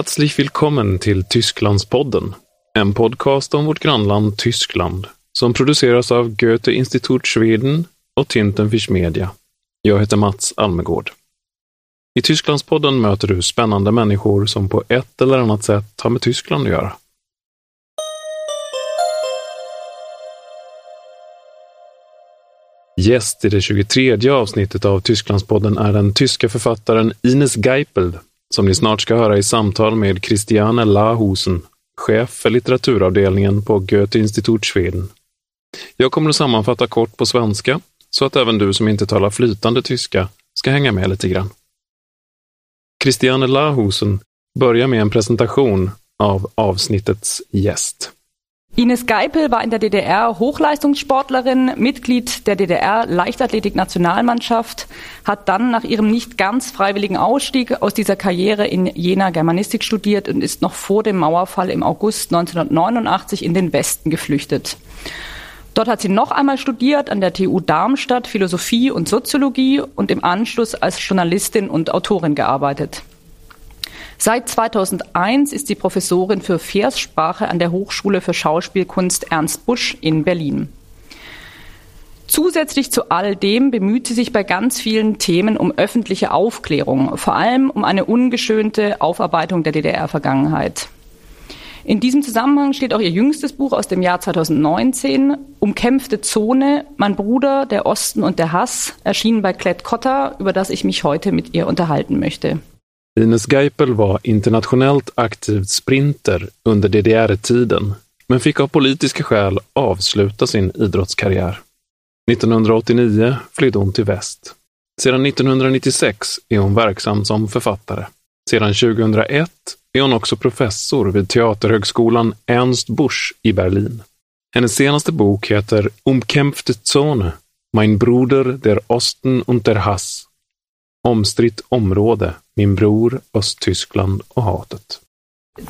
Herzlich willkommen till Tysklandspodden, en podcast om vårt grannland Tyskland som produceras av Goethe Institut Schweden och Tintenfisch Media. Jag heter Mats Almegård. I Tysklandspodden möter du spännande människor som på ett eller annat sätt har med Tyskland att göra. Gäst i det 23 avsnittet av Tysklandspodden är den tyska författaren Ines Geipel, som ni snart ska höra i samtal med Christiane Lahusen, chef för litteraturavdelningen på Goethe Institut Schweden. Jag kommer att sammanfatta kort på svenska, så att även du som inte talar flytande tyska ska hänga med lite grann. Christiane Lahusen börjar med en presentation av avsnittets gäst. Ines Geipel war in der DDR Hochleistungssportlerin, Mitglied der DDR Leichtathletik-Nationalmannschaft, hat dann nach ihrem nicht ganz freiwilligen Ausstieg aus dieser Karriere in Jena Germanistik studiert und ist noch vor dem Mauerfall im August 1989 in den Westen geflüchtet. Dort hat sie noch einmal studiert an der TU Darmstadt Philosophie und Soziologie und im Anschluss als Journalistin und Autorin gearbeitet. Seit 2001 ist sie Professorin für Verssprache an der Hochschule für Schauspielkunst Ernst Busch in Berlin. Zusätzlich zu all dem bemüht sie sich bei ganz vielen Themen um öffentliche Aufklärung, vor allem um eine ungeschönte Aufarbeitung der DDR-Vergangenheit. In diesem Zusammenhang steht auch ihr jüngstes Buch aus dem Jahr 2019, Umkämpfte Zone, mein Bruder, der Osten und der Hass, erschienen bei Klett Cotta, über das ich mich heute mit ihr unterhalten möchte. Ines Geipel var internationellt aktiv sprinter under DDR-tiden, men fick av politiska skäl avsluta sin idrottskarriär. 1989 flydde hon till väst. Sedan 1996 är hon verksam som författare. Sedan 2001 är hon också professor vid Teaterhögskolan Ernst Busch i Berlin. Hennes senaste bok heter Umkämpfte Zone, Mein Bruder der Osten und der Hass Omstritt område, min Bror, Osttyskland och hatet.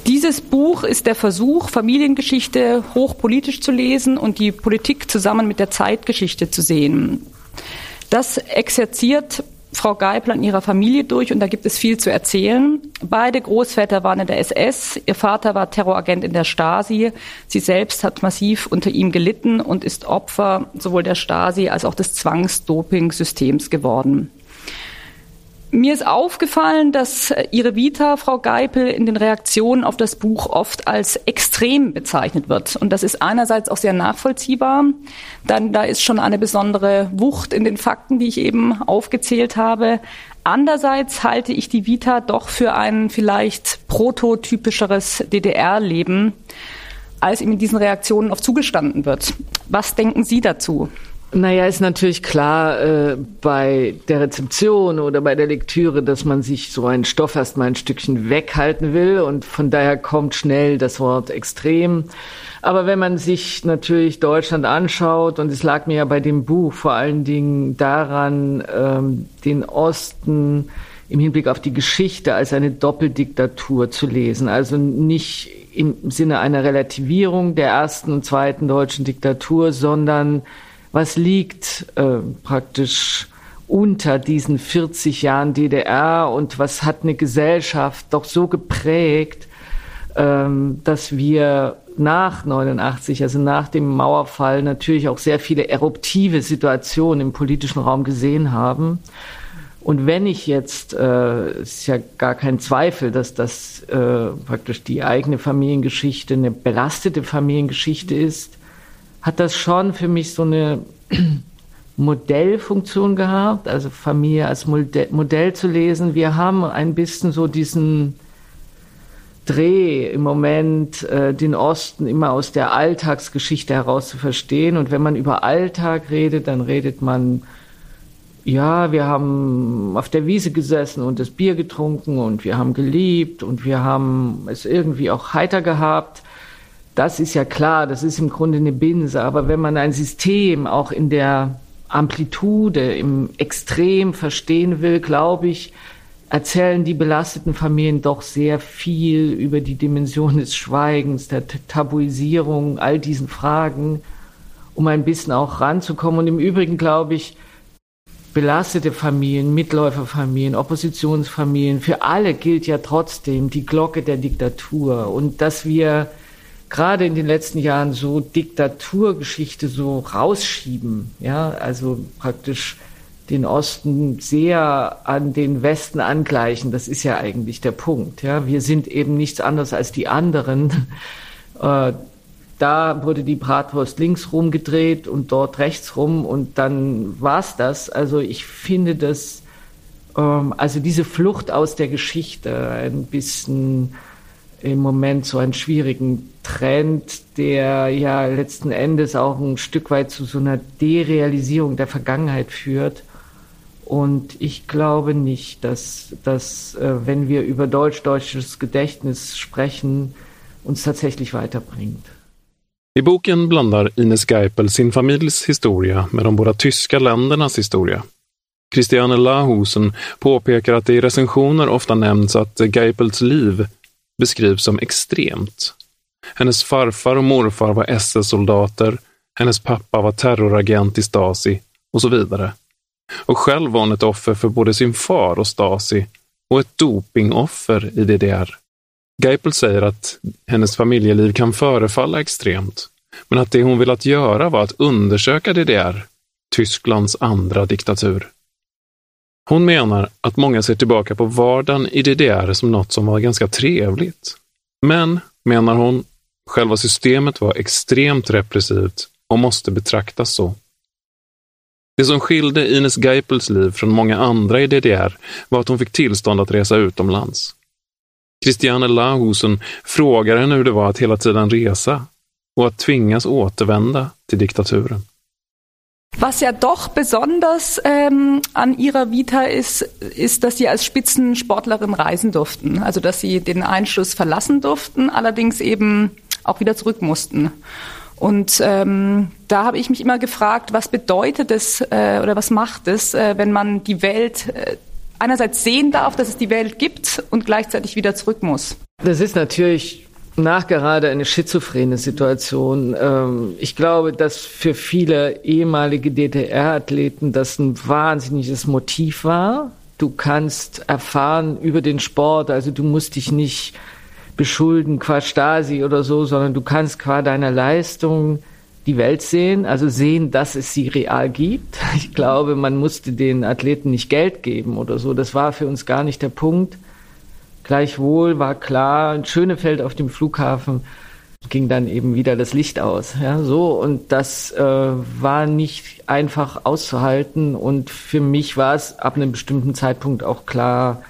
Dieses Buch ist der Versuch, Familiengeschichte hochpolitisch zu lesen und die Politik zusammen mit der Zeitgeschichte zu sehen. Das exerziert Frau Geipel an ihrer Familie durch und da gibt es viel zu erzählen. Beide Großväter waren in der SS, ihr Vater war Terroragent in der Stasi, sie selbst hat massiv unter ihm gelitten und ist Opfer sowohl der Stasi als auch des Zwangsdoping-Systems geworden. Mir ist aufgefallen, dass äh, Ihre Vita, Frau Geipel, in den Reaktionen auf das Buch oft als extrem bezeichnet wird. Und das ist einerseits auch sehr nachvollziehbar. Dann da ist schon eine besondere Wucht in den Fakten, die ich eben aufgezählt habe. Andererseits halte ich die Vita doch für ein vielleicht prototypischeres DDR-Leben, als ihm in diesen Reaktionen oft zugestanden wird. Was denken Sie dazu? Naja, ist natürlich klar äh, bei der Rezeption oder bei der Lektüre, dass man sich so einen Stoff erstmal ein Stückchen weghalten will und von daher kommt schnell das Wort extrem. Aber wenn man sich natürlich Deutschland anschaut, und es lag mir ja bei dem Buch vor allen Dingen daran, ähm, den Osten im Hinblick auf die Geschichte als eine Doppeldiktatur zu lesen. Also nicht im Sinne einer Relativierung der ersten und zweiten deutschen Diktatur, sondern was liegt äh, praktisch unter diesen 40 Jahren DDR und was hat eine Gesellschaft doch so geprägt, ähm, dass wir nach 89, also nach dem Mauerfall, natürlich auch sehr viele eruptive Situationen im politischen Raum gesehen haben. Und wenn ich jetzt, äh, ist ja gar kein Zweifel, dass das äh, praktisch die eigene Familiengeschichte eine belastete Familiengeschichte ist, hat das schon für mich so eine Modellfunktion gehabt, also Familie als Modell zu lesen. Wir haben ein bisschen so diesen Dreh im Moment, äh, den Osten immer aus der Alltagsgeschichte heraus zu verstehen. Und wenn man über Alltag redet, dann redet man, ja, wir haben auf der Wiese gesessen und das Bier getrunken und wir haben geliebt und wir haben es irgendwie auch heiter gehabt das ist ja klar, das ist im Grunde eine Binse. Aber wenn man ein System auch in der Amplitude, im Extrem verstehen will, glaube ich, erzählen die belasteten Familien doch sehr viel über die Dimension des Schweigens, der Tabuisierung, all diesen Fragen, um ein bisschen auch ranzukommen. Und im Übrigen glaube ich, belastete Familien, Mitläuferfamilien, Oppositionsfamilien, für alle gilt ja trotzdem die Glocke der Diktatur und dass wir gerade in den letzten Jahren so Diktaturgeschichte so rausschieben, ja, also praktisch den Osten sehr an den Westen angleichen. Das ist ja eigentlich der Punkt. Ja, wir sind eben nichts anderes als die anderen. Äh, da wurde die Bratwurst links rumgedreht und dort rechts rum und dann war's das. Also ich finde das, ähm, also diese Flucht aus der Geschichte ein bisschen im Moment so einen schwierigen Trend, der ja letzten Endes auch ein Stück weit zu so einer Derealisierung der Vergangenheit führt. Und ich glaube nicht, dass, dass äh, wenn wir über deutsch-deutsches Gedächtnis sprechen, uns tatsächlich weiterbringt. I boken blandar Ines Geipel sin familjs historia med de båda tyska ländernas historia. Christiane Lahusen påpekar att det i recensioner ofta nämns att Geipels liv beskrivs som extremt. Hennes farfar och morfar var SS-soldater, hennes pappa var terroragent i Stasi och så vidare. Och själv var hon ett offer för både sin far och Stasi och ett dopingoffer i DDR. Geipel säger att hennes familjeliv kan förefalla extremt, men att det hon velat göra var att undersöka DDR, Tysklands andra diktatur. Hon menar att många ser tillbaka på vardagen i DDR som något som var ganska trevligt. Men, menar hon, själva systemet var extremt repressivt och måste betraktas så. Det som skilde Ines Geipels liv från många andra i DDR var att hon fick tillstånd att resa utomlands. Christiane Lahusen frågar henne hur det var att hela tiden resa och att tvingas återvända till diktaturen. Was ja doch besonders ähm, an ihrer Vita ist, ist, dass sie als Spitzensportlerin reisen durften. Also dass sie den Einschluss verlassen durften, allerdings eben auch wieder zurück mussten. Und ähm, da habe ich mich immer gefragt, was bedeutet es äh, oder was macht es, äh, wenn man die Welt äh, einerseits sehen darf, dass es die Welt gibt und gleichzeitig wieder zurück muss. Das ist natürlich nachgerade eine schizophrene Situation. Ähm, ich glaube, dass für viele ehemalige DDR-Athleten das ein wahnsinniges Motiv war. Du kannst erfahren über den Sport, also du musst dich nicht beschulden qua Stasi oder so, sondern du kannst qua deiner Leistung die Welt sehen, also sehen, dass es sie real gibt. Ich glaube, man musste den Athleten nicht Geld geben oder so. Das war für uns gar nicht der Punkt. Gleichwohl war klar, ein Schönefeld auf dem Flughafen ging dann eben wieder das Licht aus. Ja, so. Und das äh, war nicht einfach auszuhalten. Und für mich war es ab einem bestimmten Zeitpunkt auch klar,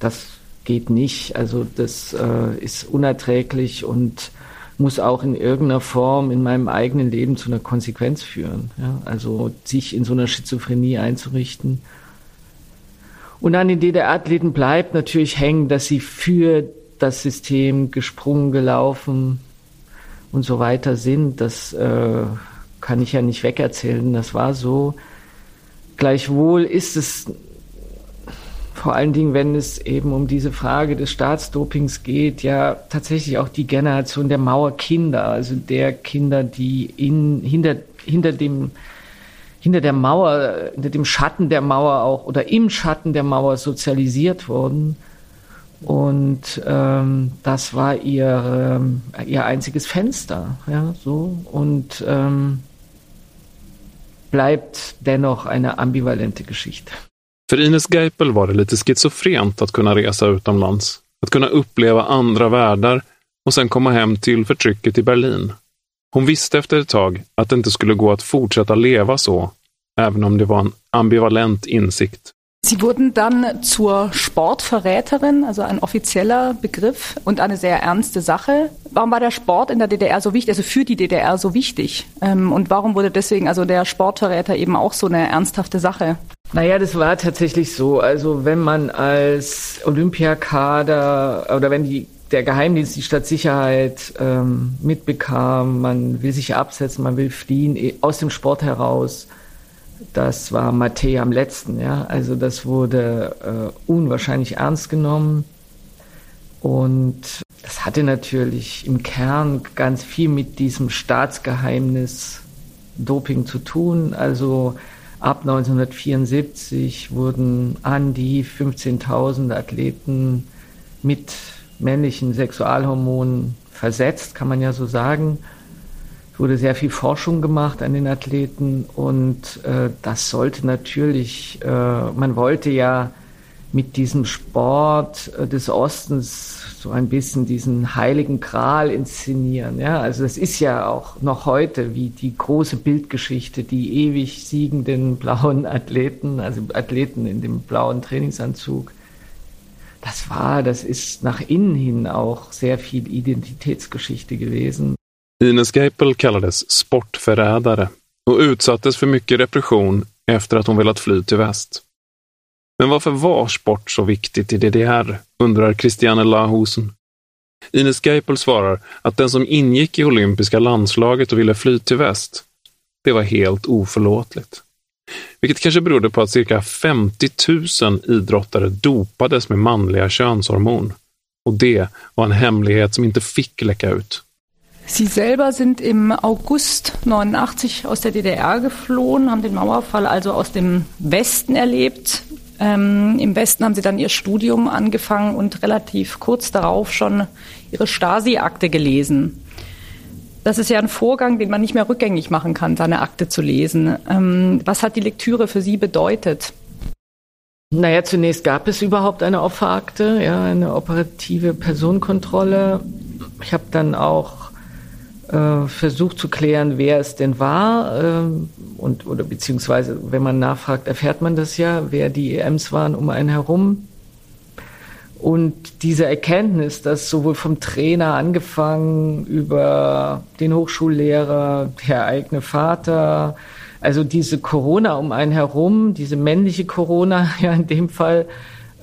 dass geht nicht. Also das äh, ist unerträglich und muss auch in irgendeiner Form in meinem eigenen Leben zu einer Konsequenz führen. Ja? Also sich in so einer Schizophrenie einzurichten. Und an den DDR-Athleten bleibt natürlich hängen, dass sie für das System gesprungen, gelaufen und so weiter sind. Das äh, kann ich ja nicht wegerzählen. Das war so. Gleichwohl ist es vor allen Dingen, wenn es eben um diese Frage des Staatsdopings geht, ja tatsächlich auch die Generation der Mauerkinder, also der Kinder, die in, hinter, hinter dem hinter der Mauer, hinter dem Schatten der Mauer auch oder im Schatten der Mauer sozialisiert wurden. Und ähm, das war ihr, ähm, ihr einziges Fenster, ja, so. Und ähm, bleibt dennoch eine ambivalente Geschichte. För Ines Geipel var det lite schizofrent att kunna resa utomlands, att kunna uppleva andra världar och sen komma hem till förtrycket i Berlin. Hon visste efter ett tag att det inte skulle gå att fortsätta leva så, även om det var en ambivalent insikt. Sie wurden dann zur Sportverräterin, also ein offizieller Begriff und eine sehr ernste Sache. Warum war der Sport in der DDR so wichtig, also für die DDR so wichtig? Ähm, und warum wurde deswegen also der Sportverräter eben auch so eine ernsthafte Sache? Naja, das war tatsächlich so. Also wenn man als Olympiakader oder wenn die, der Geheimdienst die Stadtsicherheit ähm, mitbekam, man will sich absetzen, man will fliehen eh, aus dem Sport heraus, das war Matthä am letzten. Ja? Also das wurde äh, unwahrscheinlich ernst genommen. Und das hatte natürlich im Kern ganz viel mit diesem Staatsgeheimnis Doping zu tun. Also ab 1974 wurden an die 15.000 Athleten mit männlichen Sexualhormonen versetzt, kann man ja so sagen. Es wurde sehr viel Forschung gemacht an den Athleten und äh, das sollte natürlich, äh, man wollte ja mit diesem Sport äh, des Ostens so ein bisschen diesen heiligen Gral inszenieren. Ja, also das ist ja auch noch heute wie die große Bildgeschichte, die ewig siegenden blauen Athleten, also Athleten in dem blauen Trainingsanzug. Das war, das ist nach innen hin auch sehr viel Identitätsgeschichte gewesen. Ines Geipel kallades sportförrädare och utsattes för mycket repression efter att hon velat fly till väst. Men varför var sport så viktigt i DDR, undrar Christiane Lahusen. Ines Geipel svarar att den som ingick i olympiska landslaget och ville fly till väst, det var helt oförlåtligt. Vilket kanske berodde på att cirka 50 000 idrottare dopades med manliga könshormon. Och det var en hemlighet som inte fick läcka ut. Sie selber sind im August 89 aus der DDR geflohen, haben den Mauerfall also aus dem Westen erlebt, Ähm, Im Westen haben sie dann ihr Studium angefangen und relativ kurz darauf schon ihre Stasi-Akte gelesen. Das ist ja ein Vorgang, den man nicht mehr rückgängig machen kann, seine Akte zu lesen. Ähm, was hat die Lektüre für Sie bedeutet? Naja, zunächst gab es überhaupt eine Opferakte, ja, eine operative Personenkontrolle. Ich habe dann auch äh, versucht zu klären, wer es denn war äh, und oder beziehungsweise wenn man nachfragt, erfährt man das ja, wer die EMs waren um einen herum. Und diese Erkenntnis, dass sowohl vom Trainer angefangen über den Hochschullehrer, der eigene Vater, also diese Corona um einen herum, diese männliche Corona ja in dem Fall,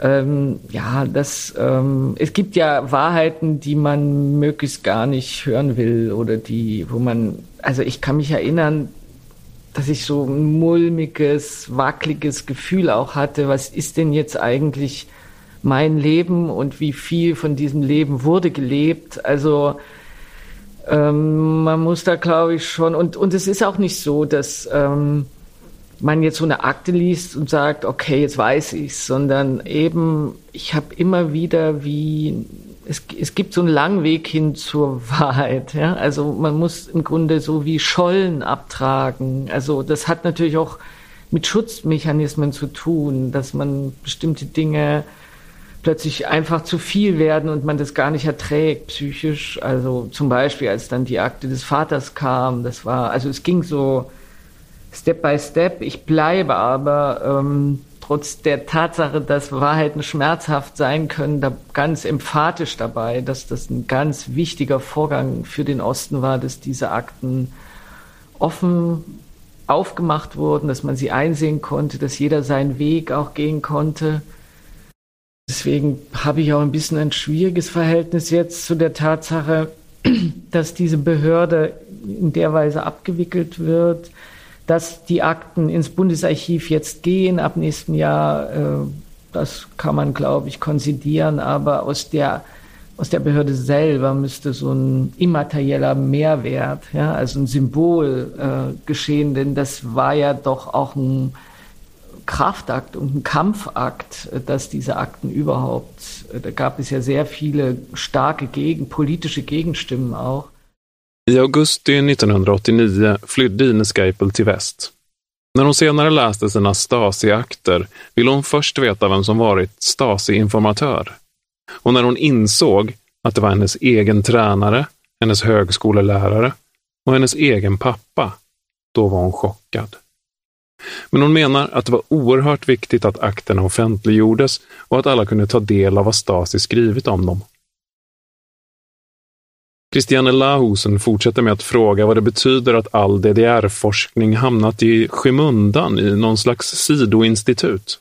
ähm, ja, das, ähm, es gibt ja Wahrheiten, die man möglichst gar nicht hören will oder die, wo man, also ich kann mich erinnern, dass ich so ein mulmiges, wackeliges Gefühl auch hatte, was ist denn jetzt eigentlich mein Leben und wie viel von diesem Leben wurde gelebt. Also ähm, man muss da, glaube ich, schon, und, und es ist auch nicht so, dass ähm, man jetzt so eine Akte liest und sagt, okay, jetzt weiß ich's, sondern eben, ich habe immer wieder wie, es, es gibt so einen langen Weg hin zur Wahrheit. Ja? Also man muss im Grunde so wie Schollen abtragen. Also das hat natürlich auch mit Schutzmechanismen zu tun, dass man bestimmte Dinge plötzlich einfach zu viel werden und man das gar nicht erträgt psychisch. Also zum Beispiel, als dann die Akte des Vaters kam, das war, also es ging so, Step by Step. Ich bleibe aber ähm, trotz der Tatsache, dass Wahrheiten schmerzhaft sein können, da ganz emphatisch dabei, dass das ein ganz wichtiger Vorgang für den Osten war, dass diese Akten offen aufgemacht wurden, dass man sie einsehen konnte, dass jeder seinen Weg auch gehen konnte. Deswegen habe ich auch ein bisschen ein schwieriges Verhältnis jetzt zu der Tatsache, dass diese Behörde in der Weise abgewickelt wird dass die Akten ins Bundesarchiv jetzt gehen ab nächstem Jahr, äh, das kann man, glaube ich, konzidieren, aber aus der aus der Behörde selber müsste so ein immaterieller Mehrwert, ja, also ein Symbol äh, geschehen, denn das war ja doch auch ein Kraftakt und ein Kampfakt, äh, dass diese Akten überhaupt, äh, da gab es ja sehr viele starke Gegen, politische Gegenstimmen auch. I augusti 1989 flydde Ines Geipel till väst. När hon senare läste sina Stasi-akter ville hon först veta vem som varit Stasi-informatör. Och när hon insåg att det var hennes egen tränare, hennes högskolelärare och hennes egen pappa, då var hon chockad. Men hon menar att det var oerhört viktigt att akterna offentliggjordes och att alla kunde ta del av vad Stasi skrivit om dem. Christiane Lahusen fortsätter med att fråga vad det betyder att all DDR-forskning hamnat i skymundan i någon slags sidoinstitut.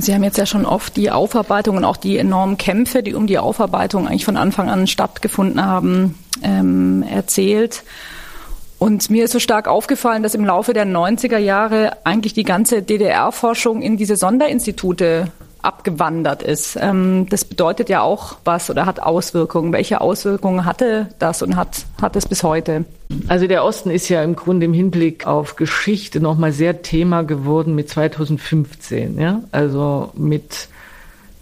Sie haben jetzt ja schon oft die Aufarbeitung und auch die enormen Kämpfe, die um die Aufarbeitung eigentlich von Anfang an stattgefunden haben, ähm, erzählt. Und mir ist so stark aufgefallen, dass im Laufe der 90er Jahre eigentlich die ganze DDR-Forschung in diese Sonderinstitute abgewandert ist. Ähm, das bedeutet ja auch was oder hat Auswirkungen. Welche Auswirkungen hatte das und hat, hat es bis heute? Also der Osten ist ja im Grunde im Hinblick auf Geschichte nochmal sehr Thema geworden mit 2015. Ja? Also mit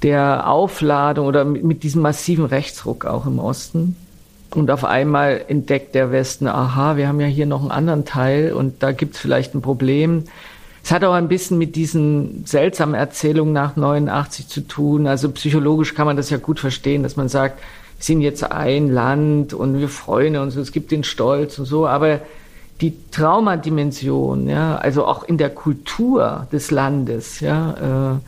der Aufladung oder mit, mit diesem massiven Rechtsruck auch im Osten. Und auf einmal entdeckt der Westen, aha, wir haben ja hier noch einen anderen Teil und da gibt es vielleicht ein Problem. Es hat auch ein bisschen mit diesen seltsamen Erzählungen nach 89 zu tun. Also psychologisch kann man das ja gut verstehen, dass man sagt, wir sind jetzt ein Land und wir freuen uns, es gibt den Stolz und so, aber die Traumadimension, ja, also auch in der Kultur des Landes, ja, äh,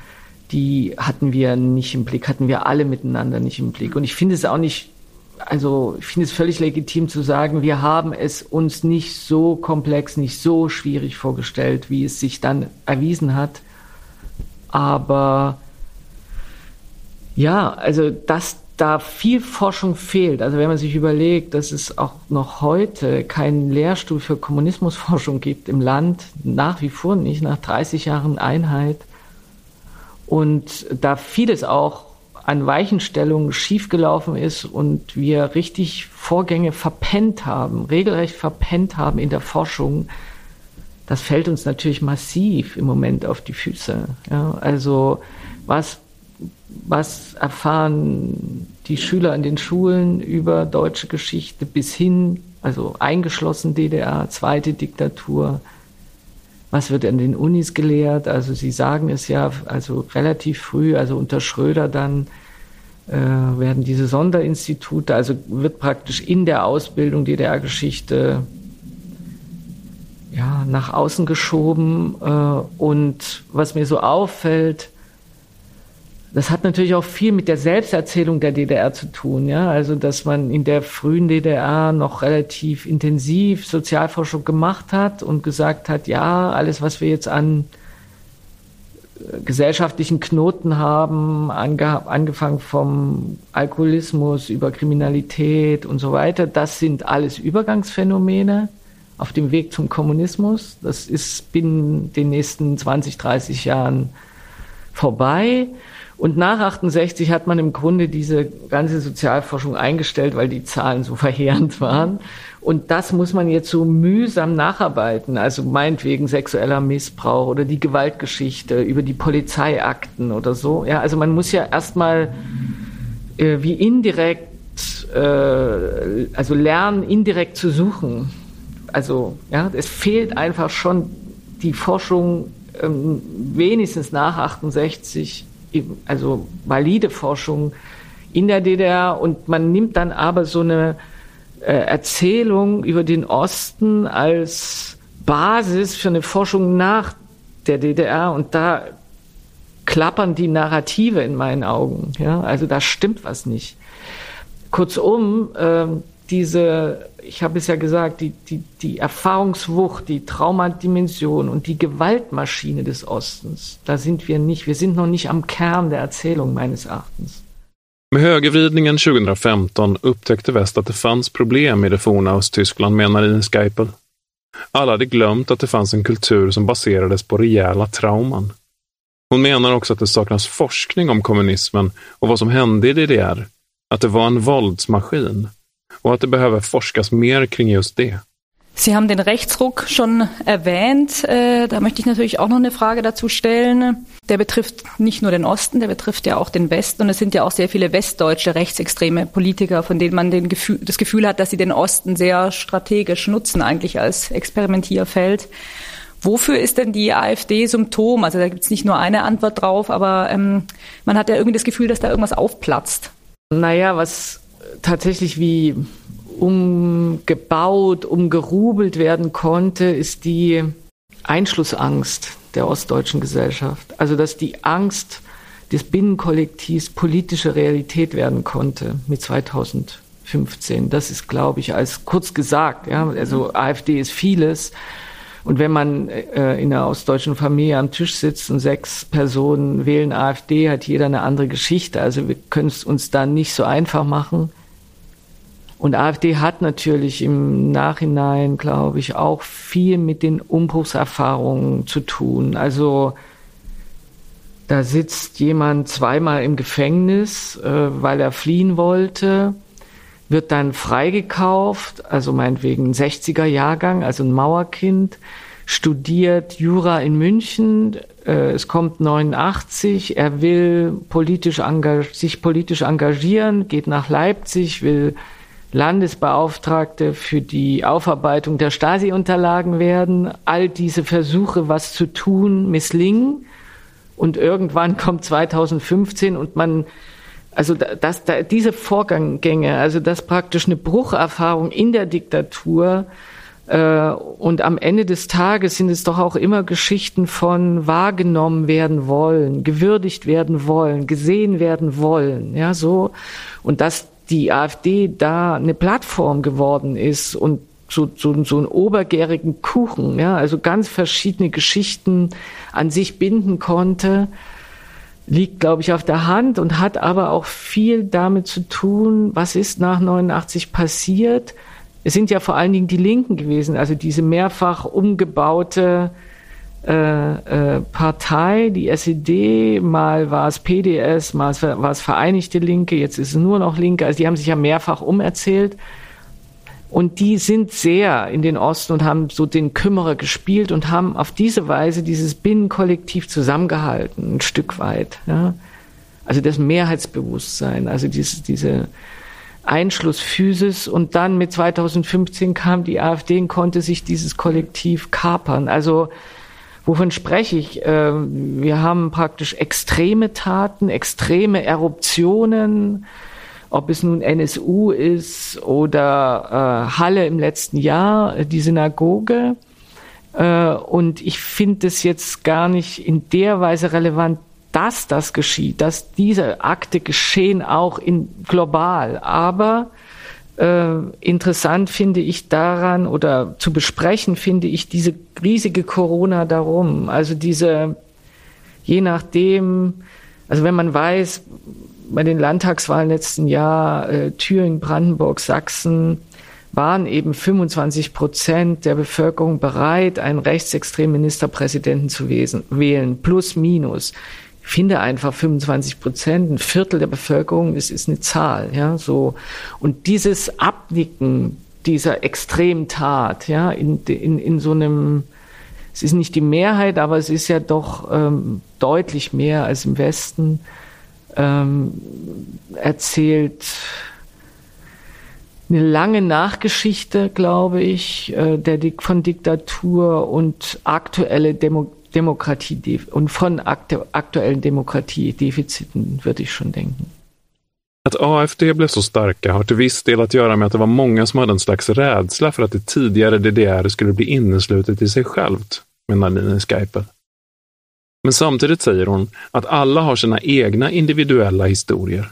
die hatten wir nicht im Blick, hatten wir alle miteinander nicht im Blick. Und ich finde es auch nicht also ich finde es völlig legitim zu sagen, wir haben es uns nicht so komplex, nicht so schwierig vorgestellt, wie es sich dann erwiesen hat. Aber ja, also dass da viel Forschung fehlt. Also wenn man sich überlegt, dass es auch noch heute keinen Lehrstuhl für Kommunismusforschung gibt im Land, nach wie vor nicht, nach 30 Jahren Einheit. Und da vieles auch an Weichenstellungen schiefgelaufen ist und wir richtig Vorgänge verpennt haben, regelrecht verpennt haben in der Forschung, das fällt uns natürlich massiv im Moment auf die Füße. Ja, also was, was erfahren die Schüler an den Schulen über deutsche Geschichte bis hin, also eingeschlossen DDR, zweite Diktatur, was wird an den Unis gelehrt? Also Sie sagen es ja, also relativ früh, also unter Schröder dann äh, werden diese Sonderinstitute, also wird praktisch in der Ausbildung DDR-Geschichte ja, nach außen geschoben. Äh, und was mir so auffällt, das hat natürlich auch viel mit der Selbsterzählung der DDR zu tun, ja. Also, dass man in der frühen DDR noch relativ intensiv Sozialforschung gemacht hat und gesagt hat, ja, alles, was wir jetzt an äh, gesellschaftlichen Knoten haben, ange angefangen vom Alkoholismus über Kriminalität und so weiter, das sind alles Übergangsphänomene auf dem Weg zum Kommunismus. Das ist binnen den nächsten 20, 30 Jahren vorbei. Und nach 68 hat man im Grunde diese ganze Sozialforschung eingestellt, weil die Zahlen so verheerend waren. Und das muss man jetzt so mühsam nacharbeiten. Also meinetwegen sexueller Missbrauch oder die Gewaltgeschichte über die Polizeiakten oder so. Ja, also man muss ja erstmal äh, wie indirekt, äh, also lernen, indirekt zu suchen. Also, ja, es fehlt einfach schon die Forschung ähm, wenigstens nach 68 also valide Forschung in der DDR und man nimmt dann aber so eine äh, Erzählung über den Osten als Basis für eine Forschung nach der DDR und da klappern die Narrative in meinen Augen. Ja? Also da stimmt was nicht. Kurzum, äh, diese ich habe es ja gesagt, die, die, die Erfahrungswucht, die Traumadimension und die Gewaltmaschine des Ostens, da sind wir nicht, wir sind noch nicht am Kern der Erzählung meines Erachtens. Med högervridningen 2015 upptäckte väst att det fanns problem i det forna Östtyskland, menar Ines Geipel. Alla hade glömt att det fanns en kultur som baserades på rejäla trauman. Hon menar också att det saknas forskning om kommunismen och vad som hände i DDR. Att det var en våldsmaskin och att det behöver forskas mer kring just det. Sie haben den Rechtsruck schon erwähnt. Äh, da möchte ich natürlich auch noch eine Frage dazu stellen. Der betrifft nicht nur den Osten, der betrifft ja auch den Westen. Und es sind ja auch sehr viele westdeutsche rechtsextreme Politiker, von denen man Gefühl, das Gefühl hat, dass sie den Osten sehr strategisch nutzen, eigentlich als Experimentierfeld. Wofür ist denn die AfD Symptom? Also da gibt es nicht nur eine Antwort drauf, aber ähm, man hat ja irgendwie das Gefühl, dass da irgendwas aufplatzt. Naja, was tatsächlich wie umgebaut, umgerubelt werden konnte, ist die Einschlussangst der ostdeutschen Gesellschaft. Also dass die Angst des Binnenkollektivs politische Realität werden konnte mit 2015. Das ist, glaube ich, als kurz gesagt. Ja, also AfD ist vieles. Und wenn man äh, in einer ostdeutschen Familie am Tisch sitzt und sechs Personen wählen AfD, hat jeder eine andere Geschichte. Also wir können es uns da nicht so einfach machen. Und AfD hat natürlich im Nachhinein, glaube ich, auch viel mit den Umbruchserfahrungen zu tun. Also Da sitzt jemand zweimal im Gefängnis, äh, weil er fliehen wollte, wird dann freigekauft, also meinetwegen ein 60er Jahrgang, also ein Mauerkind, studiert Jura in München. Äh, es kommt 89, er will politisch sich politisch engagieren, geht nach Leipzig, will Landesbeauftragte für die Aufarbeitung der Stasi-Unterlagen werden. All diese Versuche, was zu tun, misslingen. Und irgendwann kommt 2015 und man, also das, das, diese Vorgänge, also das praktisch eine Brucherfahrung in der Diktatur, äh, und am Ende des Tages sind es doch auch immer Geschichten von wahrgenommen werden wollen, gewürdigt werden wollen, gesehen werden wollen, ja, so. Und dass die AfD da eine Plattform geworden ist und so, so, so einen obergärigen Kuchen, ja, also ganz verschiedene Geschichten an sich binden konnte, liegt, glaube ich, auf der Hand und hat aber auch viel damit zu tun, was ist nach 89 passiert. Es sind ja vor allen Dingen die Linken gewesen, also diese mehrfach umgebaute äh, äh, Partei, die SED, mal war es PDS, mal war es Vereinigte Linke, jetzt ist es nur noch Linke, also die haben sich ja mehrfach umerzählt. Und die sind sehr in den Osten und haben so den Kümmerer gespielt und haben auf diese Weise dieses Binnenkollektiv zusammengehalten, ein Stück weit. Ja. Also das Mehrheitsbewusstsein, also diese, diese Einschluss Physis und dann mit 2015 kam die AfD und konnte sich dieses Kollektiv kapern. Also wovon spreche ich? Ähm, wir haben praktisch extreme Taten, extreme Eruptionen, ob es nun NSU ist oder äh, Halle im letzten Jahr, äh, die Synagoge. Äh, und ich finde es jetzt gar nicht in der Weise relevant, dass das geschieht, dass diese Akte geschehen auch in global. Aber äh, interessant finde ich daran oder zu besprechen finde ich diese riesige Corona darum. Also diese, je nachdem, also wenn man weiß, bei den Landtagswahlen letzten Jahr, äh, Thüringen, Brandenburg, Sachsen, waren eben 25 Prozent der Bevölkerung bereit, einen rechtsextremen Ministerpräsidenten zu wählen, plus minus. Finde einfach 25 Prozent, ein Viertel der Bevölkerung ist, ist eine Zahl, ja, so. Und dieses Abnicken dieser Extremtat, ja, in, in, in so einem, es ist nicht die Mehrheit, aber es ist ja doch ähm, deutlich mehr als im Westen, ähm, erzählt eine lange Nachgeschichte, glaube ich, äh, der, von Diktatur und aktuelle Demo Demokratie und von aktuellen Demokratiedefiziten würde ich schon denken. Att AFD blev så starka har till viss del att göra med att det var många som hade en slags rädsla för att det tidigare DDR skulle bli inneslutet i sig självt, menar Nina Skypel. Men samtidigt säger hon att alla har sina egna individuella historier.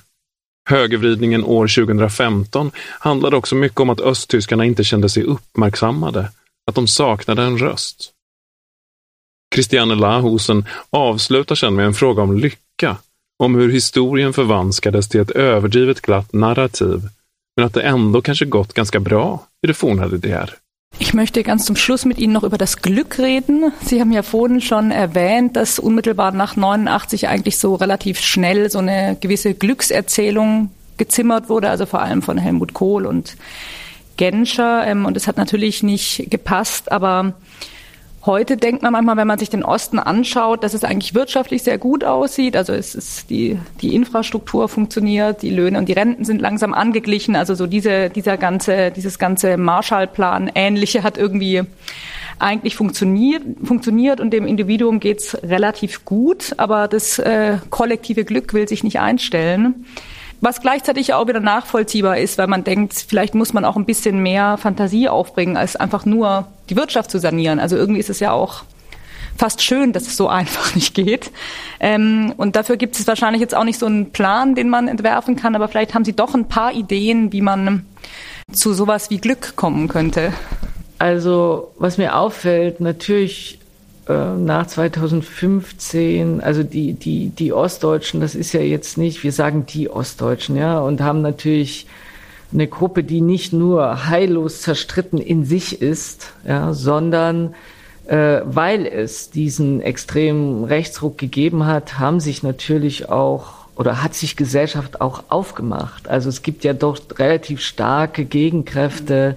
Högervridningen år 2015 handlade också mycket om att östtyskarna inte kände sig uppmärksammade, att de saknade en röst. Christiane Lahusen avslutar sedan med en fråga om lycka, om hur historien förvanskades till ett överdrivet glatt narrativ, men att det ändå kanske gått ganska bra i det forna DDR. Ich möchte ganz zum Schluss mit Ihnen noch über das Glück reden. Sie haben ja vorhin schon erwähnt, dass unmittelbar nach 89 eigentlich so relativ schnell so eine gewisse Glückserzählung gezimmert wurde, also vor allem von Helmut Kohl und Genscher. Ähm, und es hat natürlich nicht gepasst, aber Heute denkt man manchmal, wenn man sich den Osten anschaut, dass es eigentlich wirtschaftlich sehr gut aussieht. Also es ist die, die Infrastruktur funktioniert, die Löhne und die Renten sind langsam angeglichen. Also so diese, dieser ganze, dieses ganze Marshallplan ähnliche hat irgendwie eigentlich funktioniert, funktioniert und dem Individuum geht's relativ gut, aber das äh, kollektive Glück will sich nicht einstellen. Was gleichzeitig auch wieder nachvollziehbar ist, weil man denkt, vielleicht muss man auch ein bisschen mehr Fantasie aufbringen, als einfach nur die Wirtschaft zu sanieren. Also irgendwie ist es ja auch fast schön, dass es so einfach nicht geht. Ähm, und dafür gibt es wahrscheinlich jetzt auch nicht so einen Plan, den man entwerfen kann, aber vielleicht haben Sie doch ein paar Ideen, wie man zu sowas wie Glück kommen könnte. Also, was mir auffällt, natürlich nach 2015, also die, die, die Ostdeutschen, das ist ja jetzt nicht, wir sagen die Ostdeutschen, ja, und haben natürlich eine Gruppe, die nicht nur heillos zerstritten in sich ist, ja, sondern äh, weil es diesen extremen Rechtsruck gegeben hat, haben sich natürlich auch oder hat sich Gesellschaft auch aufgemacht. Also es gibt ja doch relativ starke Gegenkräfte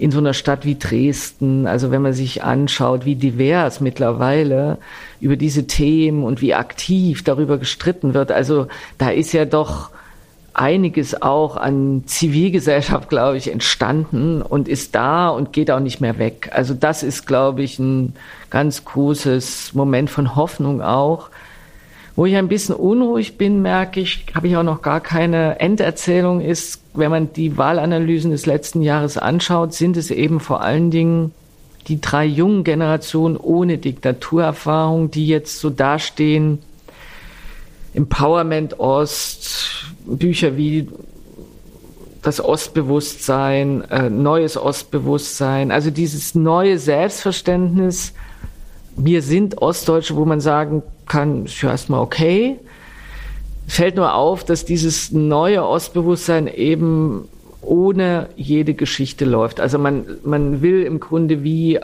in so einer Stadt wie Dresden. Also wenn man sich anschaut, wie divers mittlerweile über diese Themen und wie aktiv darüber gestritten wird. Also da ist ja doch einiges auch an Zivilgesellschaft, glaube ich, entstanden und ist da und geht auch nicht mehr weg. Also das ist, glaube ich, ein ganz großes Moment von Hoffnung auch. Wo ich ein bisschen unruhig bin, merke ich, habe ich auch noch gar keine Enderzählung, ist, wenn man die Wahlanalysen des letzten Jahres anschaut, sind es eben vor allen Dingen die drei jungen Generationen ohne Diktaturerfahrung, die jetzt so dastehen, Empowerment Ost, Bücher wie das Ostbewusstsein, äh, neues Ostbewusstsein, also dieses neue Selbstverständnis, wir sind Ostdeutsche, wo man sagen kann, ist ja erstmal okay. Fällt nur auf, dass dieses neue Ostbewusstsein eben ohne jede Geschichte läuft. Also man, man will im Grunde wie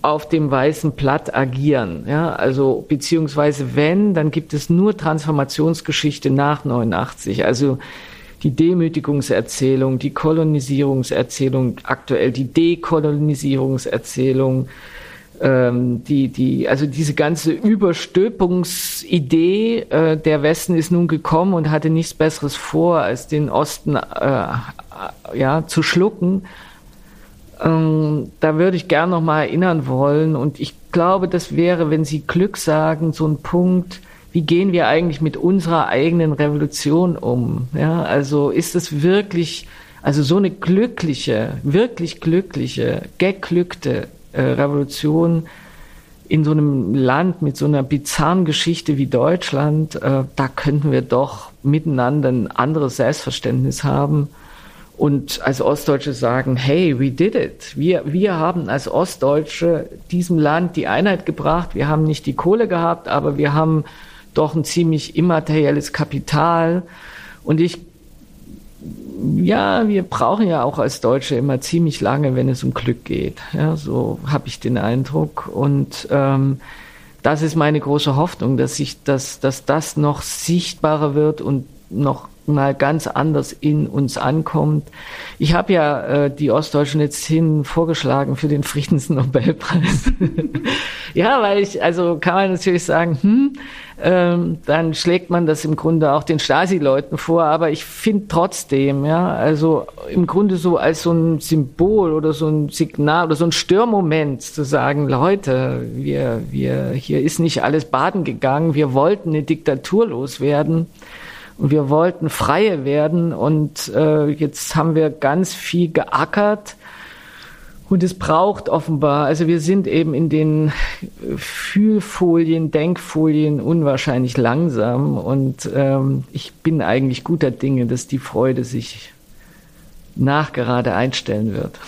auf dem weißen Blatt agieren. Ja, also beziehungsweise wenn, dann gibt es nur Transformationsgeschichte nach 89. Also die Demütigungserzählung, die Kolonisierungserzählung, aktuell die Dekolonisierungserzählung, die, die, also diese ganze Überstülpungsidee, äh, der Westen ist nun gekommen und hatte nichts Besseres vor, als den Osten äh, ja, zu schlucken ähm, da würde ich gern noch mal erinnern wollen. Und ich glaube, das wäre, wenn Sie Glück sagen, so ein Punkt, wie gehen wir eigentlich mit unserer eigenen Revolution um? Ja, also ist es wirklich, also so eine glückliche, wirklich glückliche, geglückte äh, Revolution in so einem Land mit so einer bizarren Geschichte wie Deutschland, äh, da könnten wir doch miteinander ein anderes Selbstverständnis haben und als Ostdeutsche sagen, hey, we did it. Wir, wir haben als Ostdeutsche diesem Land die Einheit gebracht. Wir haben nicht die Kohle gehabt, aber wir haben doch ein ziemlich immaterielles Kapital. Und ich, ja, wir brauchen ja auch als Deutsche immer ziemlich lange, wenn es um Glück geht. Ja, so habe ich den Eindruck. Und ähm, das ist meine große Hoffnung, dass sich, dass, dass das noch sichtbarer wird und noch mal ganz anders in uns ankommt. Ich habe ja äh, die Ostdeutschen jetzt hin vorgeschlagen für den Friedensnobelpreis. ja, weil ich, also kann man natürlich sagen, hm, ähm, dann schlägt man das im Grunde auch den Stasi-Leuten vor, aber ich finde trotzdem, ja, also im Grunde so als so ein Symbol oder so ein Signal oder so ein Störmoment zu sagen, Leute, wir, wir, hier ist nicht alles baden gegangen, wir wollten eine Diktatur loswerden. Und wir wollten freie werden und äh, jetzt haben wir ganz viel geackert. Und es braucht offenbar, also wir sind eben in den Fühlfolien, Denkfolien unwahrscheinlich langsam. Und ähm, ich bin eigentlich guter Dinge, dass die Freude sich nachgerade einstellen wird.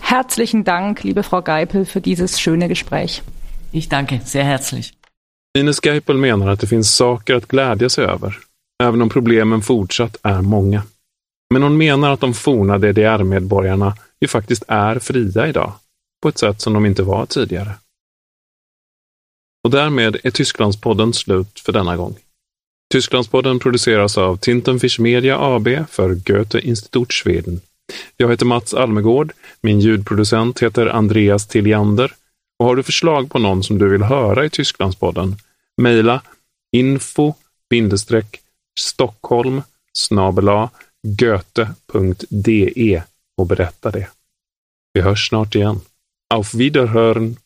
Herzlichen Dank, liebe Frau Geipel, für dieses schöne Gespräch. Ich danke sehr herzlich. Ines Geipel menar att det finns saker att glädjas över även om problemen fortsatt är många. Men hon menar att de forna DDR-medborgarna ju faktiskt är fria idag, på ett sätt som de inte var tidigare. Och därmed är Tysklandspodden slut för denna gång. Tysklandspodden produceras av Tintenfisch Media AB för Goethe Institut Schweden. Jag heter Mats Almegård, min ljudproducent heter Andreas Tilliander och har du förslag på någon som du vill höra i Tysklandspodden, mejla info Stockholm goethe.de och berätta det. Vi hörs snart igen. Auf Wiederhören!